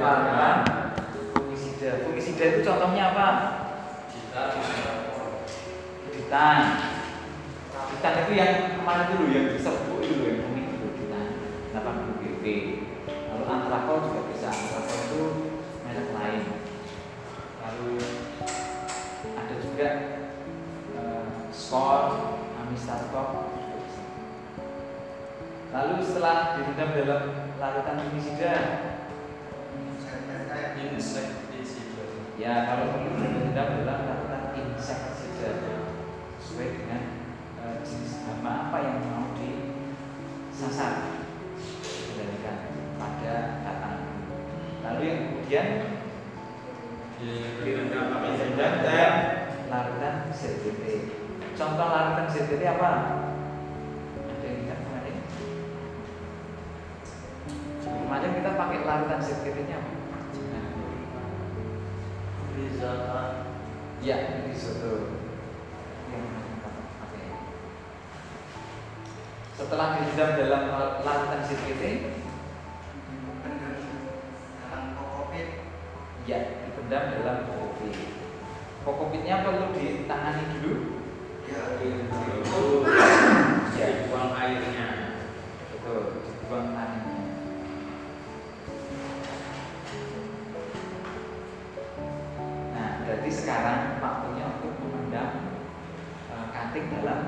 apa bahan fungisida fungisida itu contohnya apa? Editan editan itu yang kemarin dulu yang disebut loh yang kuning itu editan 80 gt lalu antrakol juga bisa. Antrakol itu merek lain. Lalu ada juga uh, skor amistarkop lalu setelah direndam dalam larutan fungisida ya kalau perlu direndam dalam larutan insektisida sesuai dengan uh, jenis hama apa yang mau disasar dikendalikan pada batang lalu yang kemudian direndam dan larutan ZTT contoh larutan ZTT apa? Ada yang ingat kemarin kemarin kita pakai larutan ZTT nya ya. risotto yang kita pakai setelah direndam dalam larutan ZTT ya dipendam dalam kokopit kokopitnya perlu ditangani dulu? Ya buang airnya. Betul dibuang tangannya sekarang waktunya untuk memendam uh, cutting dalam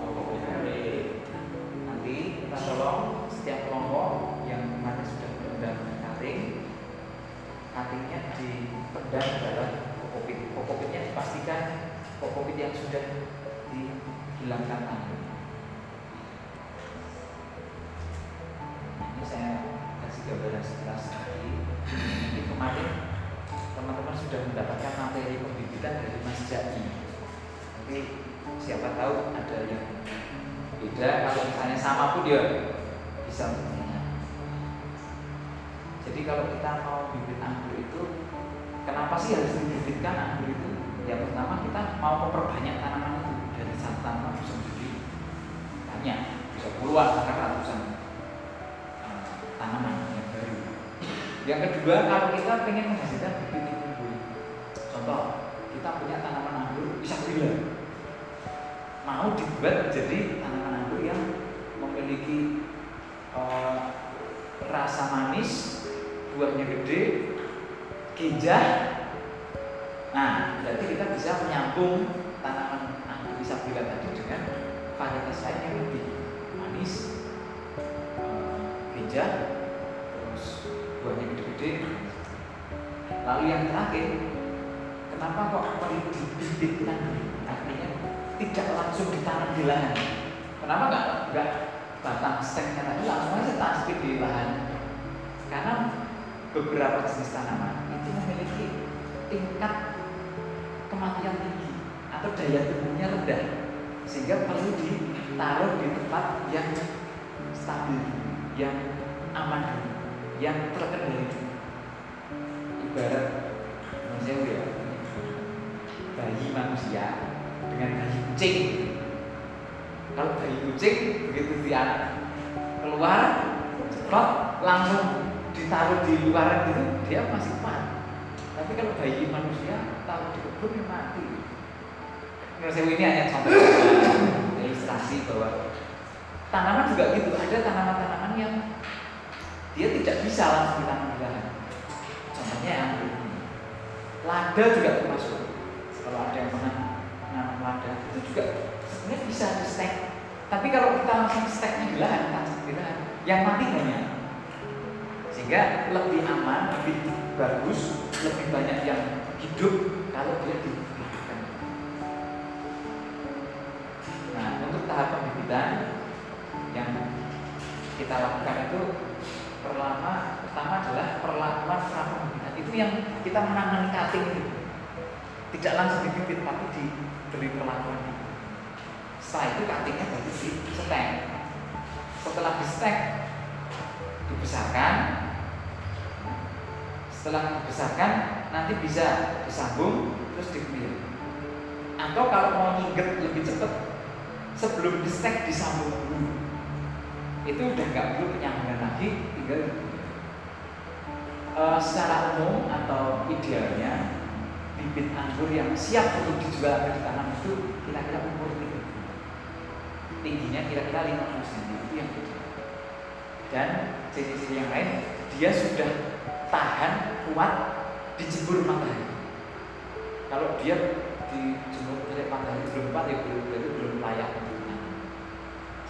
kokopit nanti kita tolong setiap kelompok yang mana sudah berendam cutting cuttingnya dipendam dalam kokopit. Kokopitnya dipastikan kokopit yang sudah dihilangkan angin ini saya kasih gambaran sekilas mungkin kemarin teman-teman sudah mendapatkan materi pembibitan dari Mas Jai tapi siapa tahu ada yang beda kalau misalnya sama pun dia bisa bertanya jadi kalau kita mau bibit anggur itu kenapa sih harus dibibitkan anggur itu? Yang pertama kita mau memperbanyak tanaman itu dari satu tanaman bisa menjadi banyak bisa puluhan bahkan ratusan uh, tanaman yang baru. Yang kedua kalau kita ingin menghasilkan kita punya tanaman anggur bisa gila mau dibuat menjadi tanaman anggur yang memiliki uh, rasa manis buahnya gede gijah nah berarti kita bisa menyambung tanaman anggur bisa gila tadi dengan varietas lain yang lebih manis uh, gijah terus buahnya gede-gede. Lalu yang terakhir kenapa kok perlu dibibitkan artinya tidak langsung ditanam di lahan. Kenapa nggak nggak batang steknya tadi langsung aja tasbih di lahan? Karena beberapa jenis tanaman itu memiliki tingkat kematian tinggi atau daya tumbuhnya rendah sehingga perlu ditaruh di tempat yang stabil yang aman yang terkendali. Ibarat manusia ya bayi manusia dengan bayi kucing. Kalau bayi kucing begitu dia keluar ceplok langsung ditaruh di luaran gitu dia masih kuat. Tapi kalau bayi manusia taruh di kebun ya mati. Menurut saya ini hanya contoh ilustrasi bahwa tanaman juga gitu ada tanaman-tanaman yang dia tidak bisa langsung ditanam di lahan. Contohnya yang lada juga termasuk kalau ada yang pernah nanam lada itu juga sebenarnya bisa di stek tapi kalau kita langsung steknya di lahan tanam di lahan yang mati banyak. Sehingga lebih aman lebih bagus lebih banyak yang hidup kalau dia dibibitkan nah untuk tahap pembibitan yang kita lakukan itu pertama pertama adalah perlakuan pembibitan. Itu yang kita menangani cutting itu tidak langsung dibibit tapi diberi perlakuan. Itu setelah itu cuttingnya baru di stek setelah di stek dibesarkan. Setelah dibesarkan nanti bisa disambung terus dikemil atau kalau mau nyingget lebih cepat sebelum di stek disambung dulu. Itu udah nggak perlu penyambungan lagi tinggal uh, secara umum atau idealnya bibit anggur yang siap untuk dijual atau ditanam itu kira-kira umur tiga tingginya kira-kira 50 cm itu yang dan ciri-ciri yang lain dia sudah tahan kuat dijemur matahari. Kalau dia dijemur oleh matahari belum kuat ya belum itu belum layak untuk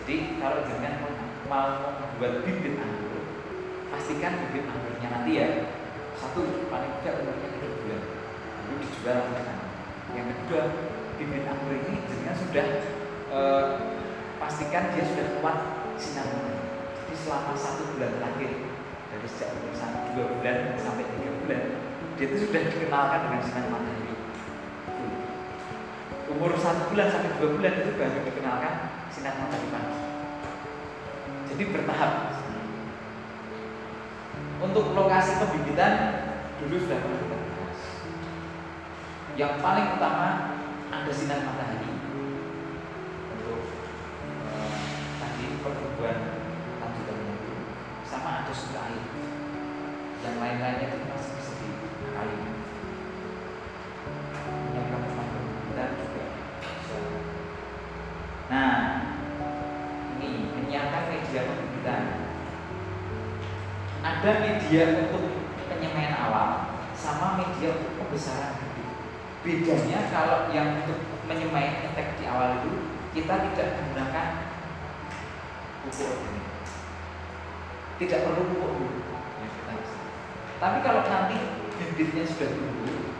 jadi kalau dengan mau membuat bibit anggur pastikan bibit anggurnya nanti ya satu paling tidak umurnya tiga bulan lalu dijual yang kedua bibit anggur ini jadinya sudah eh, pastikan dia sudah kuat sinar jadi selama satu bulan terakhir dari sejak satu dua bulan sampai tiga bulan dia itu sudah dikenalkan dengan sinar matahari. Umur satu bulan sampai dua bulan itu baru dikenalkan sinar matahari pagi. Jadi bertahap. Untuk lokasi pembibitan dulu sudah pernah yang paling utama ada sinar matahari. Untuk uh, tadi pertumbuhan lanjutannya itu sama ada sumber air. Yang lain-lainnya itu masih bisa diakali menyiapkan tempat perbukitan juga bisa. Nah ini menyiapkan media perbukitan ada media untuk penyemaian awal sama media untuk pembesaran bedanya kalau yang untuk menyemai efek di awal itu kita tidak menggunakan pupuk organik. Tidak perlu pupuk dulu. Tapi kalau nanti bibitnya sudah tumbuh,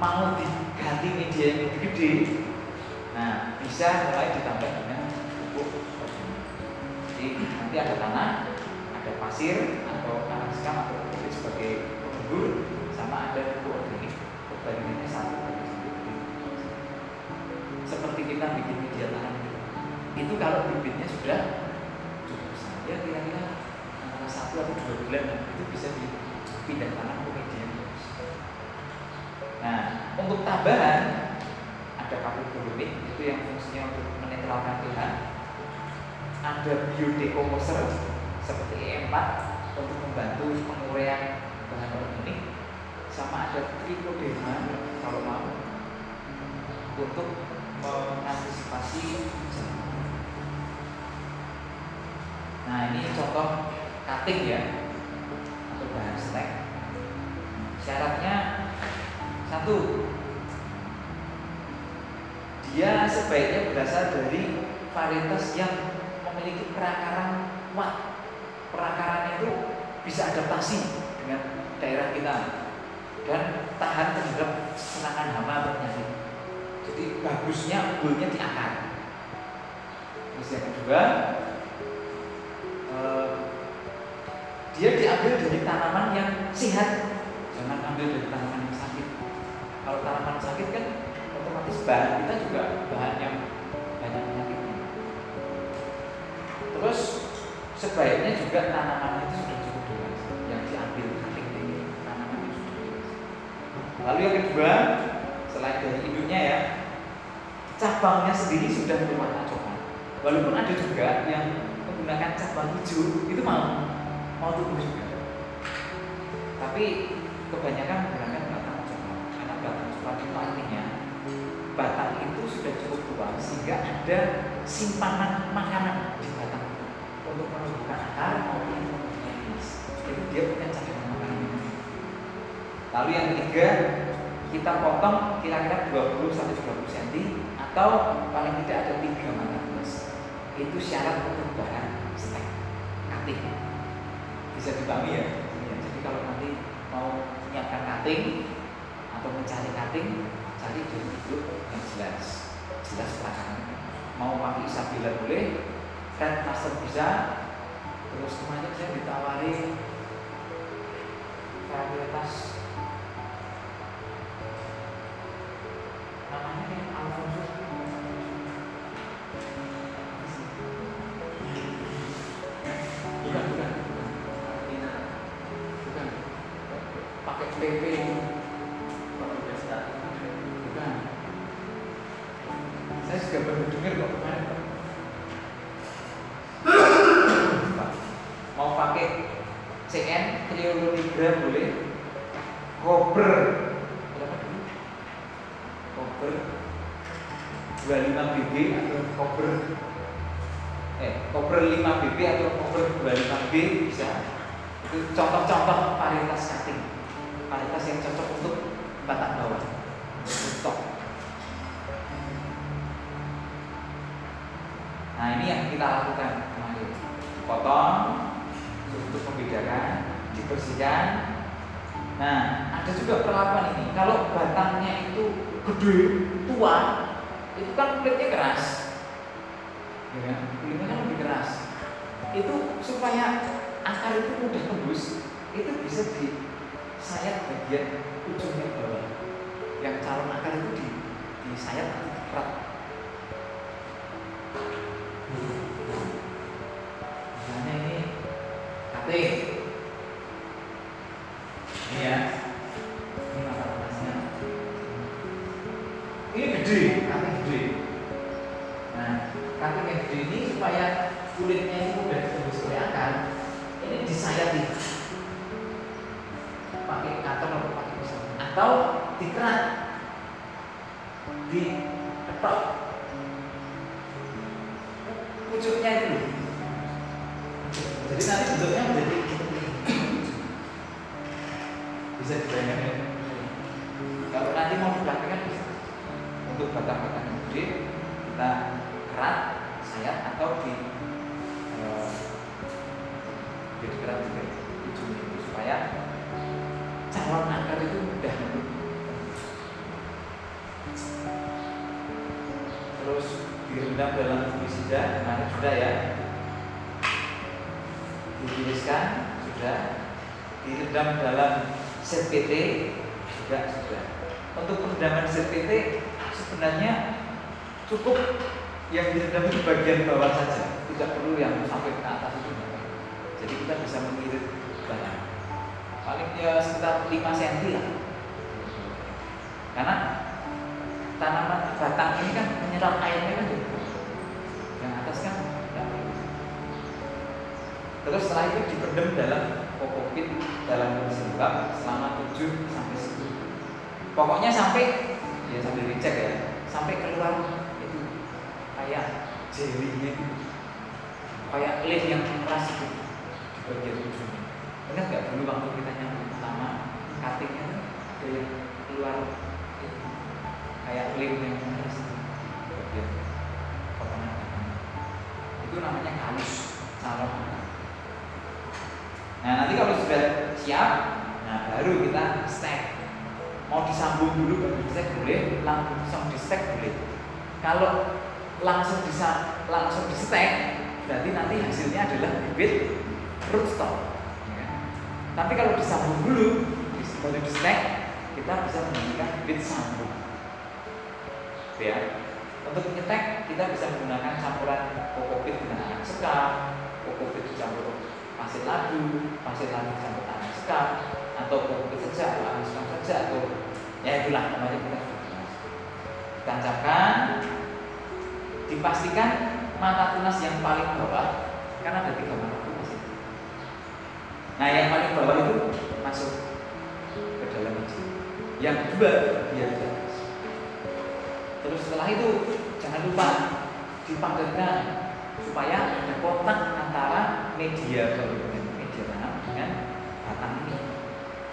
mau diganti media yang lebih gede, nah bisa mulai ditambah dengan pupuk Jadi nanti ada tanah, ada pasir atau tanah sekam atau pupuk sebagai pengembur, sama ada pupuk organik. Perbandingannya satu Seperti kita bikin media tanam itu kalau bibitnya sudah cukup besar, ya kira-kira antara satu atau dua bulan itu bisa di pindah tanam ke media Nah, untuk tambahan ada kapitulumik itu yang fungsinya untuk menetralkan pH. Ada biodekomposer seperti E4 untuk membantu penguraian bahan organik. Sama ada trichoderma kalau mau untuk mengantisipasi Nah ini contoh cutting ya bahan stek syaratnya satu dia sebaiknya berasal dari varietas yang memiliki perakaran kuat perakaran itu bisa adaptasi dengan daerah kita dan tahan terhadap serangan hama atau penyakit jadi bagusnya unggulnya di akar terus yang kedua eh, dia diambil dari tanaman yang sehat. Jangan ambil dari tanaman yang sakit. Kalau tanaman sakit kan otomatis bahan kita juga bahan yang banyak penyakitnya. Terus sebaiknya juga tanaman itu sudah cukup dewasa. Yang diambil ini tanaman itu sudah dewasa. Lalu yang kedua selain dari induknya ya cabangnya sendiri sudah berwarna coklat walaupun ada juga yang menggunakan cabang hijau itu mau mau tumbuh juga. Tapi kebanyakan menggunakan batang coklat karena batang coklat itu artinya batang itu sudah cukup tua sehingga ada simpanan makanan di batang itu untuk menumbuhkan akar maupun mempunyai jadi dia punya cadangan makanan. Lalu yang ketiga kita potong kira-kira 20 sampai 30 cm atau paling tidak ada tiga mata itu syarat untuk bahan stek cutting bisa dipahami ya. ya jadi kalau nanti mau menyiapkan cutting atau mencari cutting cari di bentuk yang jelas. Jelas pelajarannya. Mau pakai isabila boleh kan master bisa. Terus kemarin saya ditawari varietas PP dibersihkan nah ada juga perlakuan ini. Kalau batangnya itu gede tua itu kan kulitnya keras. Ya kan? kulitnya kan lebih keras. Itu supaya akar itu mudah tembus itu bisa di sayap bagian ujungnya bawah. Yang calon akar itu di, di sayap atau dikerat misalnya ini kating bentuknya menjadi bisa dibayangkan ya? Kalau nanti mau dipraktikkan bisa. Untuk batang-batang gede kita kerat sayat atau di eh, jadi kerat juga. Ujungnya itu supaya calon akar itu mudah. Terus direndam dalam fungisida kemarin sudah ya ditiriskan sudah. Direndam dalam set PT juga sudah untuk perendaman set PT sebenarnya cukup yang direndam di bagian bawah saja. Tidak perlu yang sampai ke atas itu. Jadi kita bisa mengirit banyak paling ya sekitar 5 cm lah. Karena tanaman batang ini kan menyerap airnya kan yang atas kan terus setelah itu dipendam dalam kokopit dalam lembab selama 7 sampai 10 pokoknya sampai ya sambil dicek ya sampai keluar itu kayak gitu kayak lem yang keras gitu di bagian ujungnya. Ingat nggak dulu waktu kita nyambung pertama cuttingnya ada yang keluar itu kayak lem yang keras gitu di bagian potongan itu namanya kalus akar nah nanti kalau sudah siap nah baru kita stack mau disambung dulu baru di stack boleh langsung di stack boleh. Kalau langsung bisa langsung di stack berarti nanti hasilnya adalah bibit rootstock ya. tapi kalau disambung dulu baru di stack kita bisa menggunakan bibit sambung. Ya. Untuk nyetek kita bisa menggunakan campuran kokopit dengan anak kokopit dicampur pasir ladu pasir ladu dicampur anak sekam atau kokopit saja atau sekam saja atau ya itulah namanya kita tancapkan dipastikan mata tunas yang paling bawah karena ada tiga mata tunas itu. Nah yang paling bawah itu masuk ke dalam biji. Yang kedua biar di. Terus setelah itu jangan lupa dipadatkan supaya ada kontak antara media baru dengan media tanam dengan batang ini.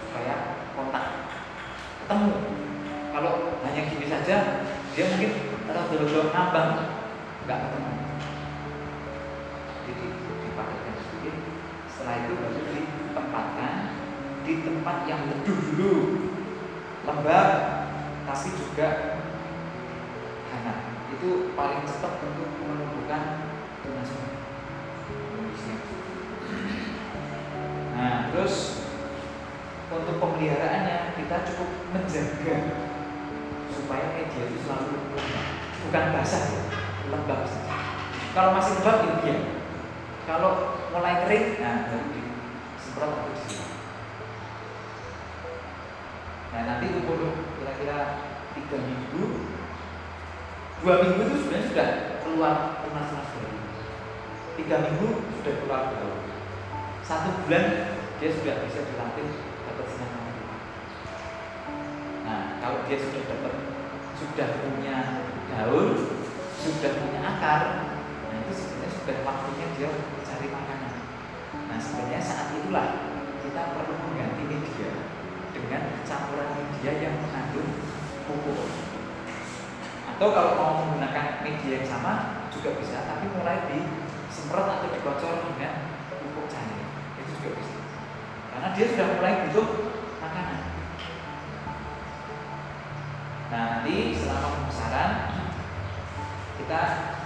Supaya kontak ketemu. Kalau hanya gini saja dia mungkin terlalu ngambang nggak ketemu. Jadi dipadatkan sedikit setelah itu baru ditempatkan di tempat yang teduh dulu. Lembab tapi juga hangat. Itu paling cepat untuk menumbuhkan nah terus untuk pemeliharaannya kita cukup menjaga supaya media itu selalu bukan basah ya lembab saja. Kalau masih lembab ya biar. Kalau mulai kering, nah baru disemprot atau. Nah nanti umur kira-kira tiga minggu, dua minggu itu sebenarnya sudah keluar tunas-tunas. Tiga minggu sudah keluar baru. Satu bulan dia sudah bisa dilatih dapat sinar matahari. kalau dia sudah dapat sudah punya daun sudah punya akar nah itu sebenarnya sudah waktunya dia cari makanan nah sebenarnya saat itulah kita perlu mengganti media dengan campuran media yang mengandung pupuk atau kalau mau menggunakan media yang sama juga bisa tapi mulai disemprot atau dikocor dengan pupuk cair itu juga bisa. Karena dia sudah mulai butuh makanan. Nah nanti selama pembesaran kita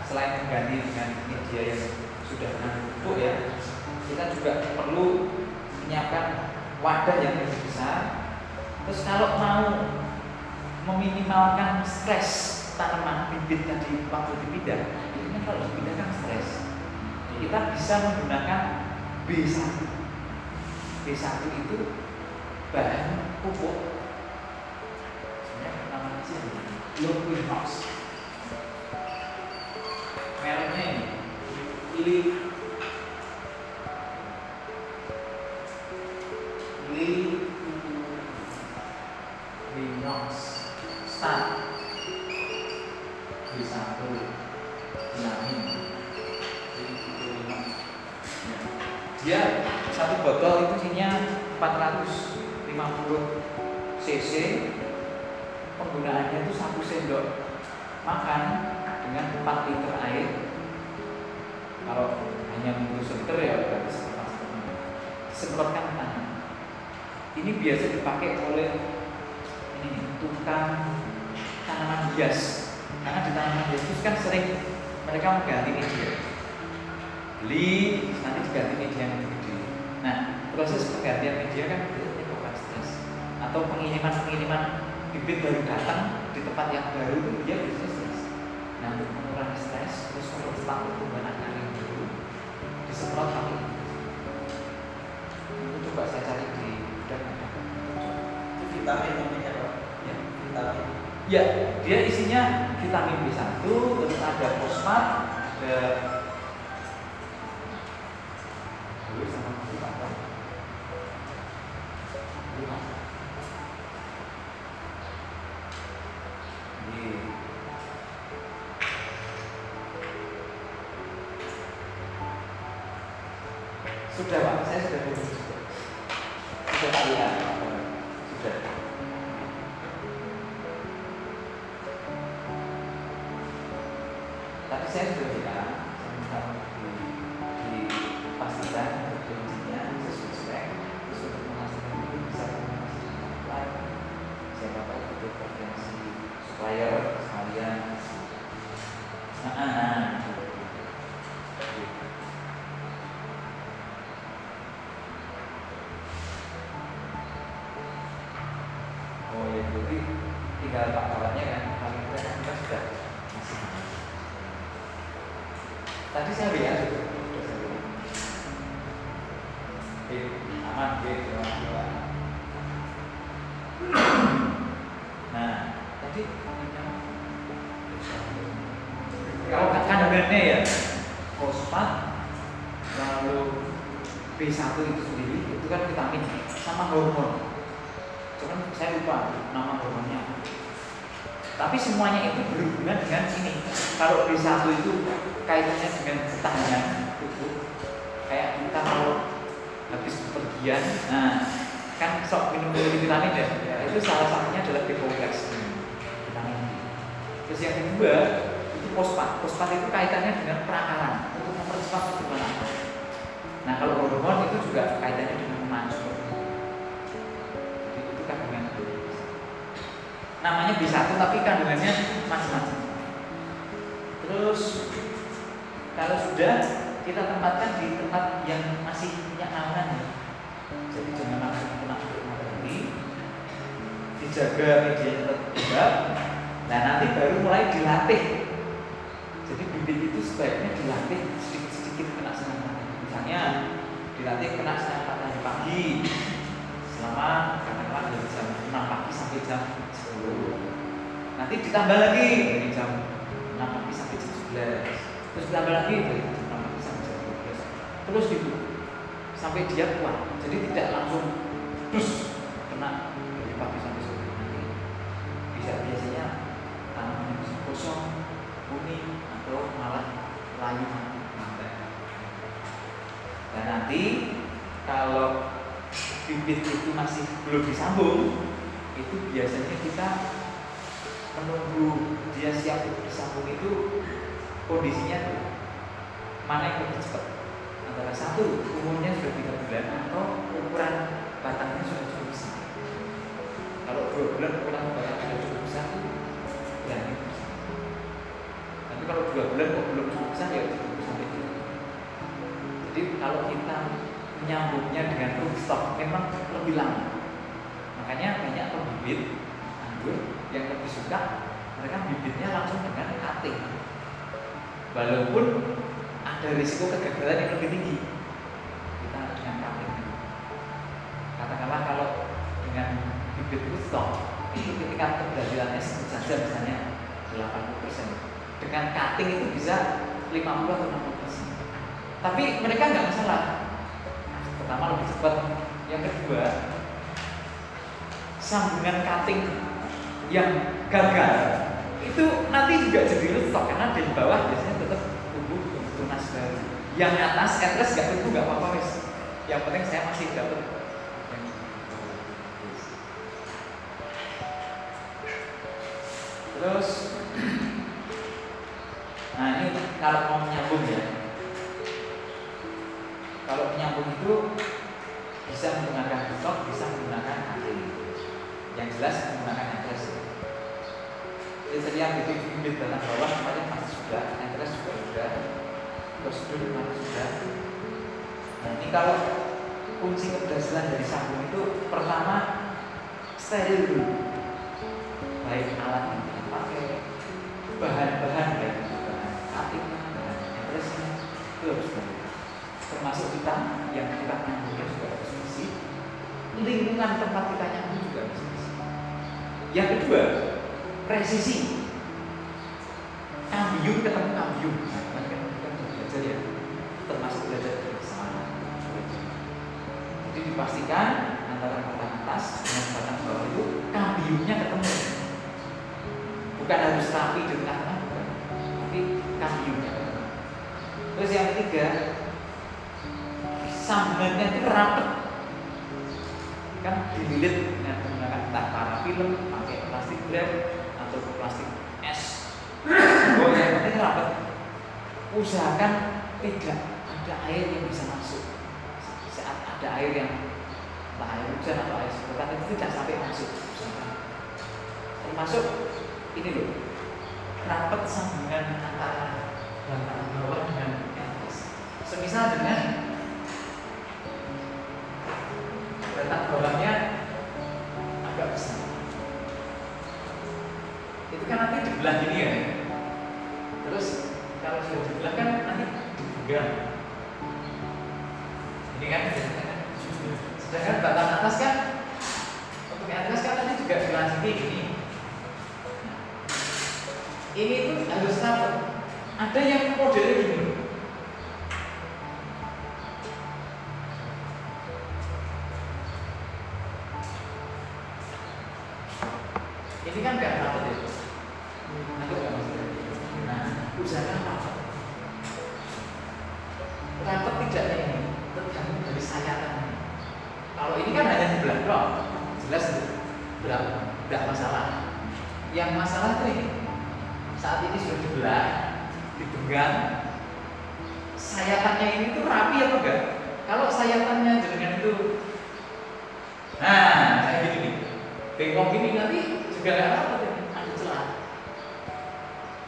selain mengganti dengan media yang sudah mengandung pupuk ya kita juga perlu menyiapkan wadah yang lebih besar. Terus kalau mau meminimalkan stres tanaman bibit tadi waktu dipindah ini kalau dipindah kita bisa menggunakan B1 B1 itu bahan pupuk. Sebenarnya namanya sih greenhouse. Mereknya ini vitamin namanya apa ya vitamin. Ya dia isinya vitamin B1 terus ada fosfat ada Nah, kalau ya lalu B1 itu sendiri itu kan saya lupa nama. Tapi semuanya itu berhubungan dengan ini. Kalau B1 itu kaitannya dengan ketahanan tubuh kayak kita kalau habis bepergian nah kan sok minum vitamin ya, ya itu salah satunya adalah kompleks vitamin terus yang kedua itu fosfat. Fosfat itu kaitannya dengan perakaran untuk mempercepat pertumbuhan nah kalau hormon itu juga kaitannya dengan memacu jadi itu kandungan namanya B1 tapi kandungannya macam-macam. Terus kalau sudah kita tempatkan di tempat yang masih punya aman ya. Jadi jangan langsung kena matahari. Dijaga media tetap Nah nanti baru mulai dilatih. Jadi bibit itu sebaiknya dilatih sedikit-sedikit kena sinar matahari. Misalnya dilatih kena sinar matahari pagi selama katakanlah dari jam 6 pagi sampai jam 10. Nanti ditambah lagi dari jam 6 pagi sampai jam 11 terus ditambah lagi itu terus gitu. Sampai dia kuat. Jadi tidak langsung terus kena dari pagi sampai sore. Bisa biasanya tangan kosong kuning atau malah layu dan nanti kalau bibit itu masih belum disambung itu biasanya kita menunggu dia siap untuk disambung itu kondisinya tuh mana yang lebih cepat? Satu umurnya sudah tiga bulan atau ukuran batangnya sudah cukup besar? Kalau dua bulan ukuran batangnya sudah cukup besar itu berani tapi kalau dua bulan kok belum cukup besar ya cukup sampai itu jadi kalau kita menyambungnya dengan rootstock memang lebih lama. Makanya banyak pembibit anggur yang lebih suka mereka bibitnya langsung dengan cutting walaupun risiko kegagalan yang lebih tinggi. Kita dengan cutting katakanlah kalau dengan bibit rootstock itu ketika sebut saja misalnya 80% dengan cutting itu bisa 50 atau 60% tapi mereka nggak masalah. Pertama lebih cepat. Yang kedua sambungan cutting yang gagal itu nanti juga jadi rusak karena di bawah biasanya tetap tumbuh tunas baru yang atas address nggak tumbuh nggak apa-apa wes yang penting saya masih dapat terus nah ini kalau mau menyambung ya kalau menyambung itu bisa menggunakan stok, bisa menggunakan cutting yang jelas menggunakan address jadi tadi yang bikin bibit dalam bawah kemarin masih sudah address juga sudah prosedur kemarin sudah. Ini kalau kunci keberhasilan dari sambung itu pertama steril dulu. Baik alat yang kita pakai bahan-bahan baik bahan cutting bahan addressnya itu harus termasuk kita yang kita nyambungnya juga harus bersih lingkungan tempat kita nyambung juga harus bersih yang kedua presisi. Kambium ketemu kambium nah, kan kita sudah belajar ya termasuk belajar dari kesalahan jadi dipastikan antara batang atas dengan batang bawah itu kambiumnya ketemu. Bukan harus rapi di tengah-tengah tapi kambiumnya ketemu. Terus yang ketiga sambungannya itu rapat kan dililit dengan menggunakan entah parafilm pakai plastik wrap atau plastik es oh yang penting rapat usahakan tidak ada air yang bisa masuk. Saat ada air yang entah air hujan atau air semprotan itu tidak sampai masuk. Termasuk ini loh rapat sambungan antara batang bawah dengan atas semisal dengan batang bawahnya agak besar. Itu kan nanti dibelah gini ya. Terus kalau sudah dibelah kan nanti dipegang ini tuh harus rapat ada yang modelnya gini bengkok gini nanti juga nggak ya ada celah.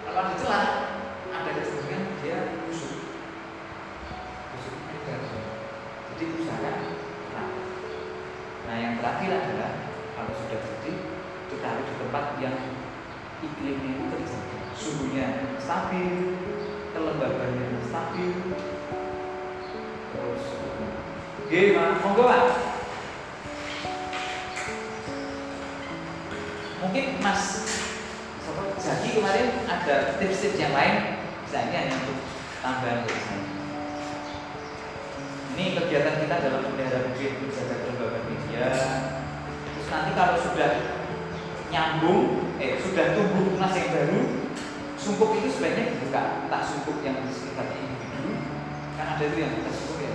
Kalau ada celah ada kecenderungan dia busuk. Busuk jadi usahakan rapat nah yang terakhir adalah kalau sudah jadi ditaruh di tempat yang iklimnya itu terjaga. Suhunya stabil kelembabannya stabil. Terus gimana? Monggo pak mungkin mas. Sobat Zaki kemarin ada tips-tips yang lain. Bisa ini hanya untuk tambahan saya. Ini kegiatan kita dalam memelihara bibit menjaga kelembaban media. Terus nanti kalau sudah nyambung eh sudah tumbuh tunas yang baru sungkup itu sebaiknya dibuka tak sungkup yang di sekitarnya individu. Kan ada itu yang kita sungkup ya.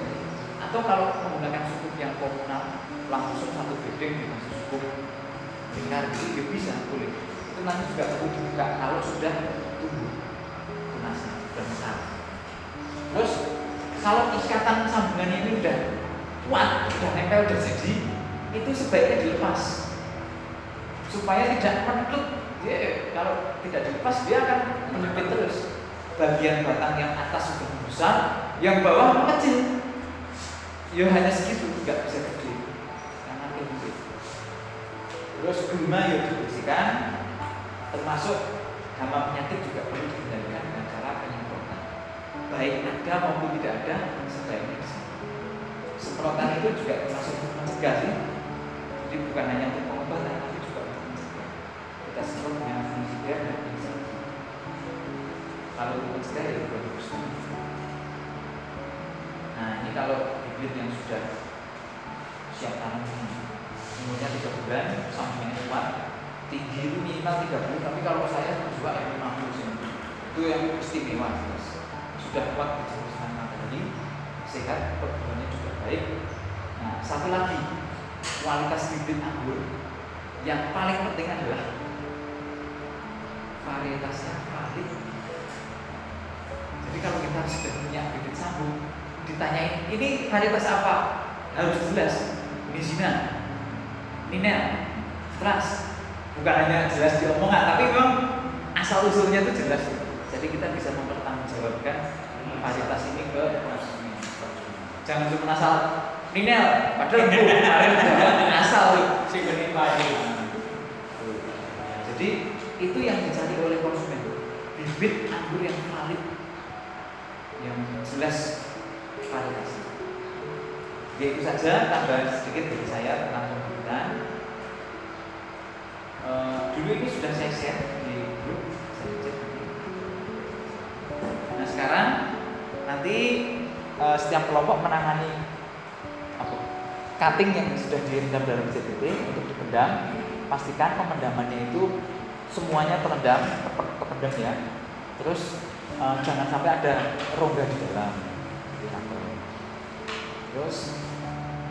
Atau kalau menggunakan sukuk yang komunal langsung satu bedeng dikasih sukuk lingkar gitu ya bisa boleh. Itu nanti juga perlu dibuka kalau sudah tumbuh tunasnya sudah besar. Terus kalau ikatan sambungannya ini udah kuat udah nempel udah jadi itu sebaiknya dilepas. Supaya tidak menekut dia kalau tidak dilepas dia akan menyempit terus. Bagian batang yang atas sudah besar yang bawah kecil. Ya hanya segitu nggak bisa terus gulma ya dibersihkan termasuk hama penyakit juga perlu dikendalikan dengan cara penyemprotan. Baik ada maupun tidak ada sebaiknya semprotan itu juga termasuk mencegah sih. Jadi bukan hanya untuk pengobatan tapi juga untuk mencegah. Kita semprot dengan fungisida dan insektisida kalau untuk mencegah ya bagus nah ini kalau bibit yang sudah siap tanam umurnya tiga bulan sampingnya kuat tinggi itu minimal 30 tapi kalau saya juga yang 50 cm itu yang istimewa jelas sudah kuat jenis matahari sehat pertumbuhannya juga baik. Nah satu lagi kualitas bibit anggur yang paling penting adalah varietasnya valid. Jadi kalau kita sudah punya bibit sambung ditanyain ini varietas apa? Harus jelas ini zina ini trust bukan hanya jelas di omongan tapi memang asal usulnya itu jelas. Jadi kita bisa mempertanggungjawabkan varietas ini ke konsumen. Jangan cuma asal Ninel, padahal bu, kemarin udah asal. Si Jadi itu yang dicari oleh konsumen. Bibit anggur yang valid. Yang jelas varietasnya ya itu saja tambah sedikit dari saya tentang e, dulu ini sudah saya share di grup saya cek nah sekarang nanti e, setiap kelompok menangani apa? Cutting yang sudah direndam dalam CPT untuk dipendam pastikan pemendamannya itu semuanya terendam terpendam ya. Terus e, jangan sampai ada rongga di dalam. Terus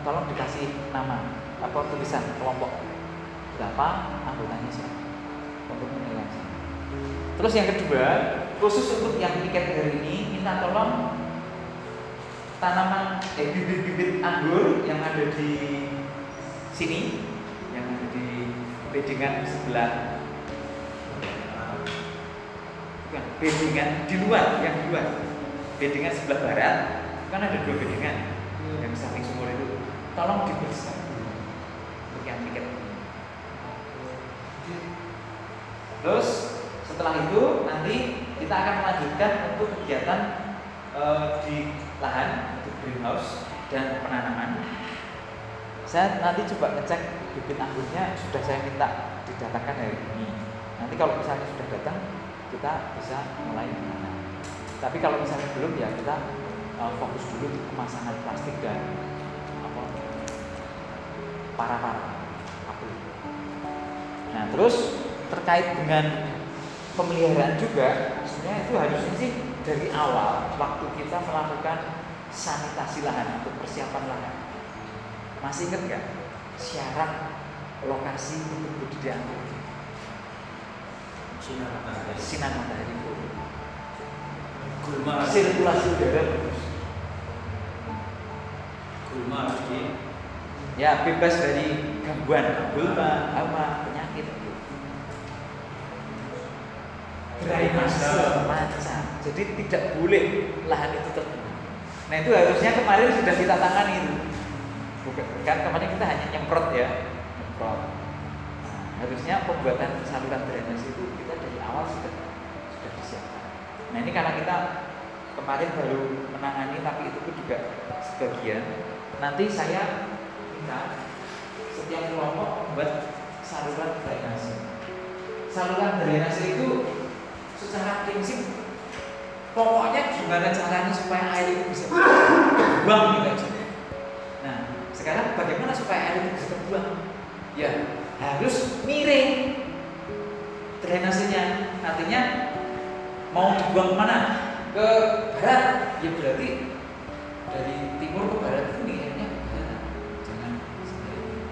tolong dikasih nama apa tulisan kelompok berapa anggotanya siapa untuk menilai. Terus yang kedua khusus untuk yang piket hari ini minta tolong tanaman eh bibit-bibit anggur yang ada di sini yang ada di bedengan sebelah. Bukan bedengan di luar yang di luar. Bedengan sebelah barat. Kan ada dua bedengan yang samping sumur itu. Tolong dibersihkan terus setelah itu nanti kita akan melanjutkan untuk kegiatan e, di lahan untuk greenhouse dan penanaman. Saya nanti coba ngecek bibit anggurnya sudah saya minta didatangkan hari ini. Nanti kalau misalnya sudah datang kita bisa mulai menanam. Tapi kalau misalnya belum ya kita uh, fokus dulu di pemasangan plastik dan apa para-para apel. Nah terus terkait dengan pemeliharaan juga sebenarnya itu harusnya sih dari awal waktu kita melakukan sanitasi lahan atau persiapan lahan. Masih ingat nggak syarat lokasi untuk budidaya anggur sinar matahari. Sinar matahari. Gulma sirkulasi udara bagus gulma harus di ya bebas dari gangguan gulma hama drainase jadi tidak boleh lahan itu terkena. Nah itu harusnya kemarin sudah kita tangani itu. Bukan kan kemarin kita hanya nyemprot ya nyemprot. Nah, harusnya pembuatan saluran drainase itu kita dari awal sudah sudah disiapkan. Nah ini karena kita kemarin baru menangani tapi itu pun juga sebagian. Nanti saya minta setiap kelompok membuat saluran drainase. Saluran drainase itu secara prinsip pokoknya gimana caranya supaya air itu bisa terbuang gitu aja. Nah sekarang bagaimana supaya air itu bisa terbuang ya harus miring drainasenya artinya mau dibuang ke mana? Ke barat. Ya berarti dari timur ke barat itu niatnya barat jangan sebaliknya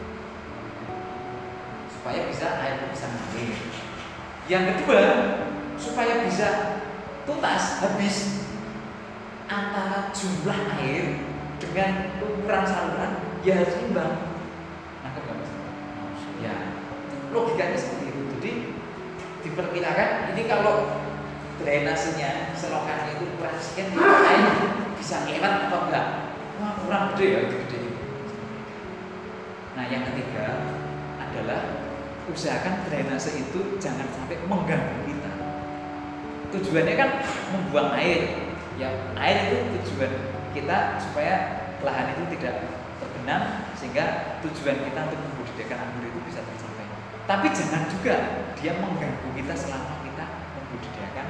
supaya bisa air bisa mengalir yang kedua supaya bisa tuntas habis antara jumlah air dengan ukuran saluran ya harus imbang. Nangkep nggak mas? Ya. Logikanya seperti itu. Jadi diperkirakan ini kalau drainasenya selokannya itu ya air bisa lewat atau enggak? Wah kurang gede ya itu gede nah yang ketiga adalah usahakan drainase itu jangan sampai mengganggu tujuannya kan membuang air. Ya air itu tujuan kita supaya lahan itu tidak tergenang sehingga tujuan kita untuk membudidayakan anggur itu bisa tercapai. Tapi jangan juga dia mengganggu kita selama kita membudidayakan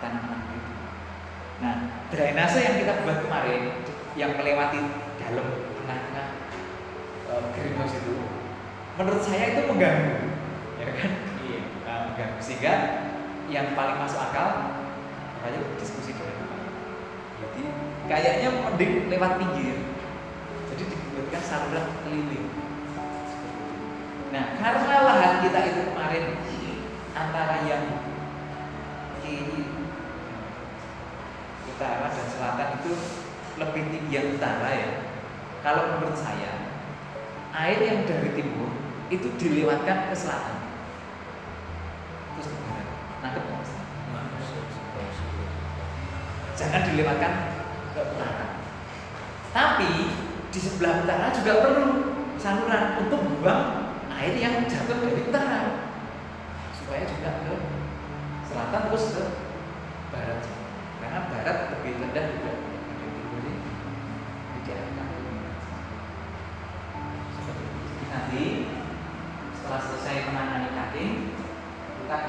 tanaman anggur itu. Nah drainase yang kita buat kemarin yang melewati dalam tengah-tengah e, greenhouse itu menurut saya itu mengganggu ya kan? Iya nah, mengganggu. Sehingga yang paling masuk akal ayo diskusi Pak jadi kayaknya mending lewat pinggir. Jadi dibuatkan saluran keliling. Nah karena lahan kita itu kemarin antara yang kiri utara dan selatan itu lebih tinggi yang utara ya. Kalau menurut saya air yang dari timur itu dilewatkan ke selatan nangkep mas. Jangan dilewatkan ke utara. Tapi di sebelah utara juga perlu saluran untuk buang air yang jatuh dari utara. Supaya juga ke selatan terus ke barat. Karena barat lebih rendah juga nanti setelah selesai menangani cutting kita ke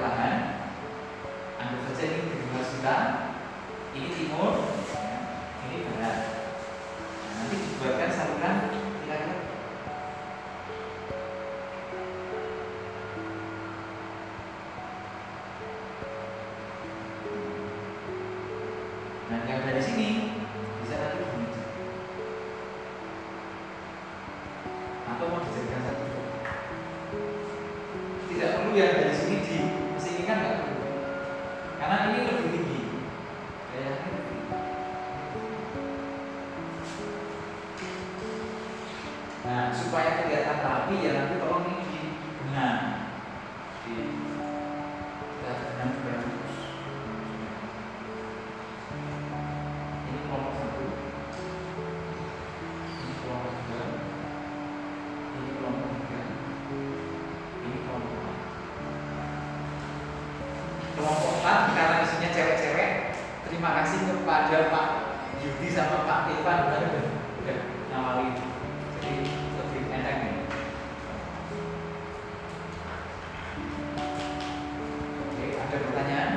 ada pertanyaan?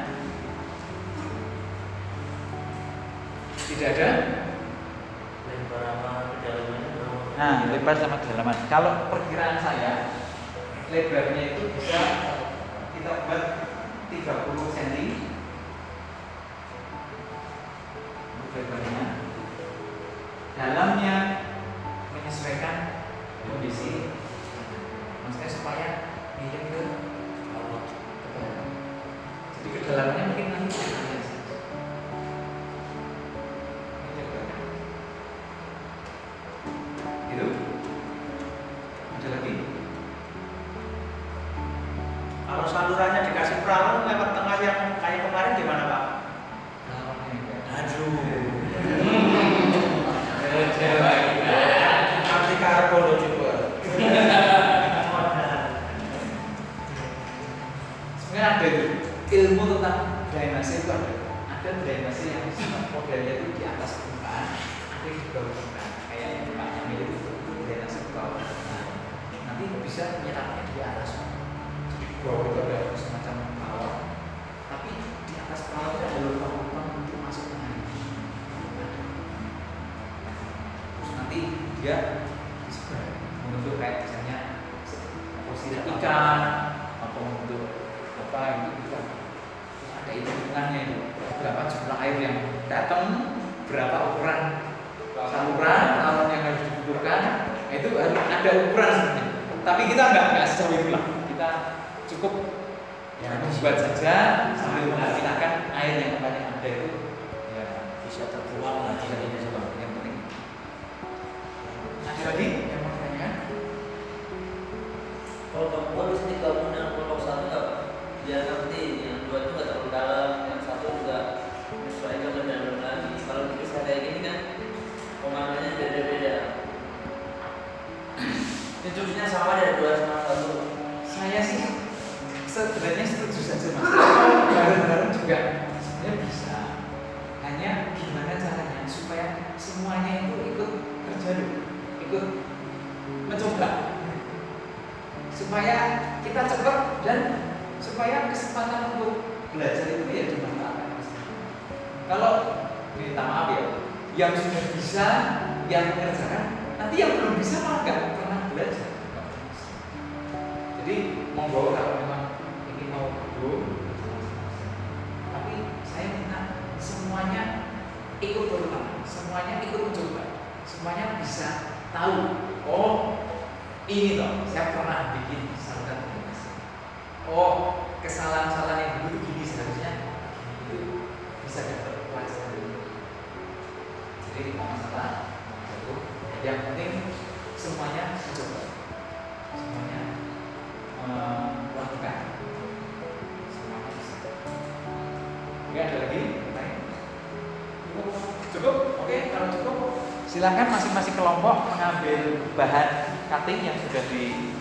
Tidak ada? Lebar sama kedalamannya berapa? Nah, lebar sama kedalaman. Kalau perkiraan saya, lebarnya itu bisa kita buat 30 cm. Lebarnya. Dalamnya menyesuaikan kondisi. Maksudnya supaya mirip ke kedalamannya mungkin nanti bisa menyerapnya di atas. Jadi di bawah itu ada semacam kawah, tapi di atas kawah itu ada lubang-lubang untuk masuk ke air. Terus nanti dia membentuk kayak misalnya fosil ikan. atau membentuk apa gitu bisa Terus ada hitungannya itu berapa jumlah air yang datang berapa ukuran. Saluran itu harus ada ukuran sebenarnya tapi kita nggak nggak sejauh itulah kita cukup ya buat saja sambil memperkirakan air yang kemarin ada itu ya bisa terbuang lah tidak jadinya coba yang penting ada lagi yang mau ditanyakan Kalau perempuan bisa digabung dengan kelompok satu nggak? Biar nanti yang dua itu nggak terlalu dalam, yang satu juga menyesuaikan lebih dalam lagi. Kalau bisa kayak gini kan pemandangannya beda-beda. Instruksinya sama ada dua sama satu. saya sih sebenarnya setuju saja mas. Bareng-bareng juga sebenarnya bisa. Hanya gimana caranya supaya semuanya itu ikut kerja dulu ikut mencoba. Supaya kita cepat dan supaya kesempatan untuk belajar itu ya dimanfaatkan. Kalau minta maaf ya yang sudah bisa yang mengerjakan nanti yang belum bisa malah pernah belajar jadi monggo kalau memang ini mau gabung tapi saya minta semuanya ikut berulang semuanya ikut mencoba semuanya bisa tahu oh ini loh saya pernah bikin saluran irigasi oh kesalahan-kesalahan yang dulu gini seharusnya bisa dapat pelajaran jadi tidak masalah yang penting semuanya cukup? Oke kalau cukup. Silahkan masing-masing kelompok mengambil bahan cutting yang sudah di